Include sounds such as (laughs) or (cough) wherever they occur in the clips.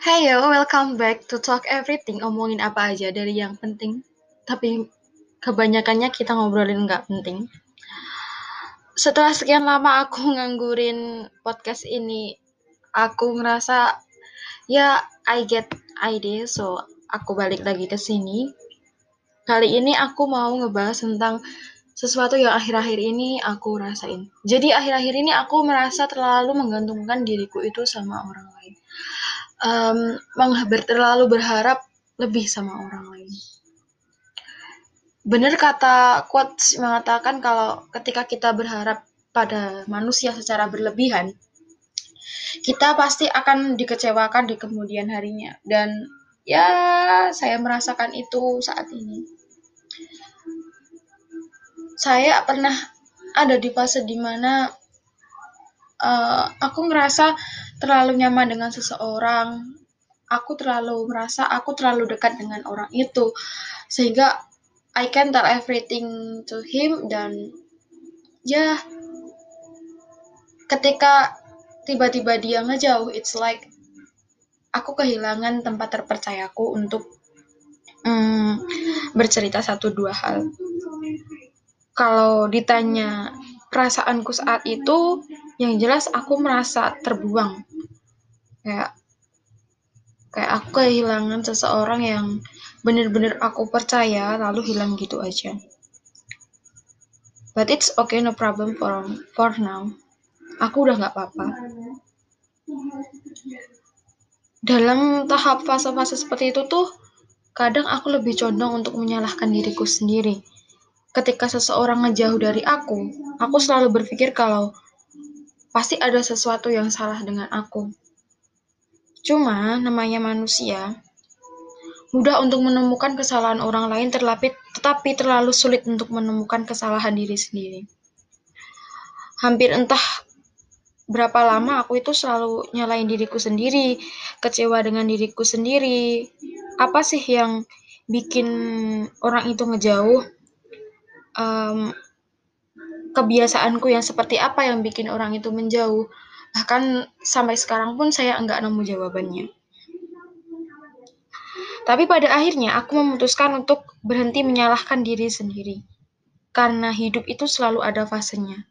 Hey yo, welcome back to Talk Everything. Omongin apa aja dari yang penting, tapi kebanyakannya kita ngobrolin nggak penting. Setelah sekian lama aku (laughs) nganggurin podcast ini, aku ngerasa ya I get idea, so aku balik lagi ke sini. Kali ini aku mau ngebahas tentang sesuatu yang akhir-akhir ini aku rasain. Jadi akhir-akhir ini aku merasa terlalu menggantungkan diriku itu sama orang lain. Um, terlalu berharap lebih sama orang lain. Benar kata quotes mengatakan kalau ketika kita berharap pada manusia secara berlebihan, kita pasti akan dikecewakan di kemudian harinya. Dan ya, saya merasakan itu saat ini. Saya pernah ada di fase di mana uh, aku ngerasa terlalu nyaman dengan seseorang. Aku terlalu merasa aku terlalu dekat dengan orang itu. Sehingga I can tell everything to him dan ya ketika tiba-tiba dia ngejauh it's like aku kehilangan tempat terpercayaku untuk mm, bercerita satu dua hal kalau ditanya perasaanku saat itu yang jelas aku merasa terbuang kayak kayak aku kehilangan seseorang yang bener-bener aku percaya lalu hilang gitu aja. But it's okay no problem for for now. Aku udah nggak apa-apa. Dalam tahap fase-fase seperti itu tuh kadang aku lebih condong untuk menyalahkan diriku sendiri. Ketika seseorang ngejauh dari aku aku selalu berpikir kalau pasti ada sesuatu yang salah dengan aku cuma namanya manusia Mudah untuk menemukan kesalahan orang lain terlapit, tetapi terlalu sulit untuk menemukan kesalahan diri sendiri. Hampir entah berapa lama aku itu selalu nyalain diriku sendiri, kecewa dengan diriku sendiri. Apa sih yang bikin orang itu ngejauh? Um, kebiasaanku yang seperti apa yang bikin orang itu menjauh? Bahkan sampai sekarang pun saya enggak nemu jawabannya. Tapi pada akhirnya aku memutuskan untuk berhenti menyalahkan diri sendiri. Karena hidup itu selalu ada fasenya.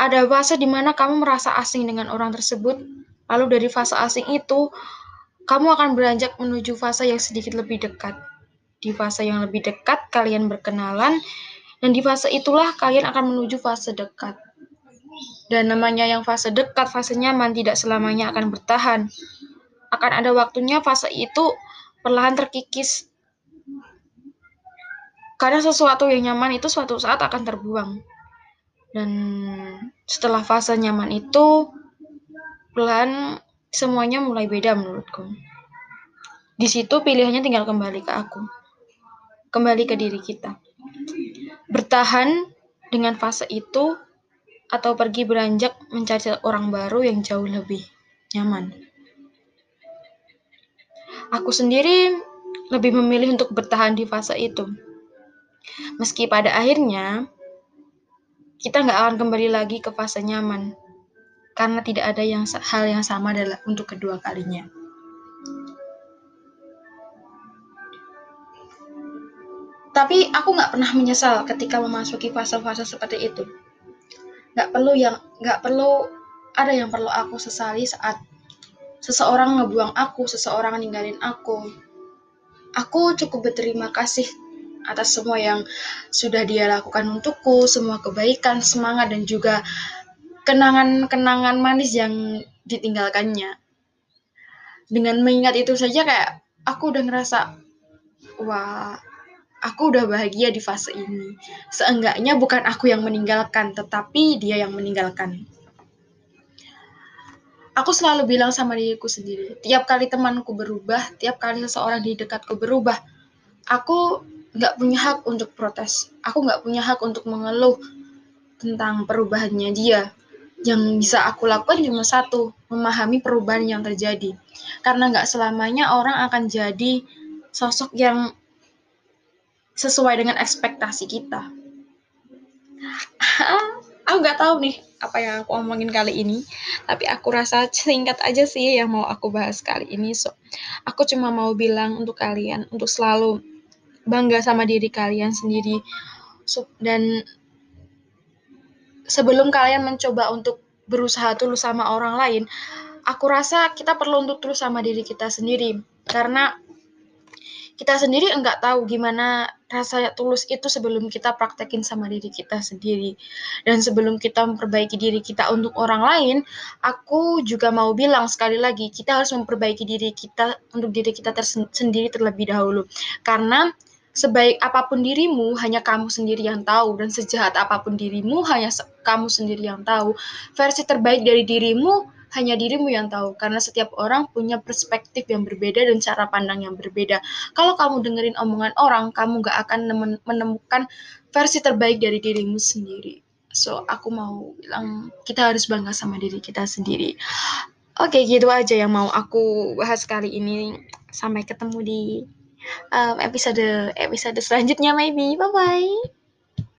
Ada fase di mana kamu merasa asing dengan orang tersebut, lalu dari fase asing itu, kamu akan beranjak menuju fase yang sedikit lebih dekat. Di fase yang lebih dekat, kalian berkenalan, dan di fase itulah kalian akan menuju fase dekat. Dan namanya yang fase dekat, fase nyaman tidak selamanya akan bertahan. Akan ada waktunya fase itu perlahan terkikis. Karena sesuatu yang nyaman itu suatu saat akan terbuang. Dan setelah fase nyaman itu, perlahan semuanya mulai beda menurutku. Di situ pilihannya tinggal kembali ke aku. Kembali ke diri kita. Bertahan dengan fase itu atau pergi beranjak mencari orang baru yang jauh lebih nyaman. Aku sendiri lebih memilih untuk bertahan di fase itu. Meski pada akhirnya kita nggak akan kembali lagi ke fase nyaman, karena tidak ada yang hal yang sama adalah untuk kedua kalinya. Tapi aku nggak pernah menyesal ketika memasuki fase-fase seperti itu. Nggak perlu yang nggak perlu ada yang perlu aku sesali saat seseorang ngebuang aku, seseorang ninggalin aku. Aku cukup berterima kasih atas semua yang sudah dia lakukan untukku, semua kebaikan, semangat, dan juga kenangan-kenangan manis yang ditinggalkannya. Dengan mengingat itu saja kayak aku udah ngerasa, wah, aku udah bahagia di fase ini. Seenggaknya bukan aku yang meninggalkan, tetapi dia yang meninggalkan aku selalu bilang sama diriku sendiri, tiap kali temanku berubah, tiap kali seseorang di dekatku berubah, aku nggak punya hak untuk protes. Aku nggak punya hak untuk mengeluh tentang perubahannya dia. Yang bisa aku lakukan cuma satu, memahami perubahan yang terjadi. Karena nggak selamanya orang akan jadi sosok yang sesuai dengan ekspektasi kita. aku nggak tahu nih apa yang aku omongin kali ini tapi aku rasa singkat aja sih yang mau aku bahas kali ini. So aku cuma mau bilang untuk kalian untuk selalu bangga sama diri kalian sendiri. So, dan sebelum kalian mencoba untuk berusaha tulus sama orang lain aku rasa kita perlu untuk tulus sama diri kita sendiri. Karena kita sendiri enggak tahu gimana rasa tulus itu sebelum kita praktekin sama diri kita sendiri. Dan sebelum kita memperbaiki diri kita untuk orang lain, aku juga mau bilang sekali lagi, kita harus memperbaiki diri kita untuk diri kita sendiri terlebih dahulu. Karena sebaik apa pun dirimu, hanya kamu sendiri yang tahu, dan sejahat apa pun dirimu, hanya kamu sendiri yang tahu. Versi terbaik dari dirimu hanya dirimu yang tahu karena setiap orang punya perspektif yang berbeda dan cara pandang yang berbeda. Kalau kamu dengerin omongan orang, kamu gak akan menemukan versi terbaik dari dirimu sendiri. So, aku mau bilang kita harus bangga sama diri kita sendiri. Oke, gitu aja yang mau aku bahas kali ini. Sampai ketemu di um, episode episode selanjutnya maybe. Bye bye.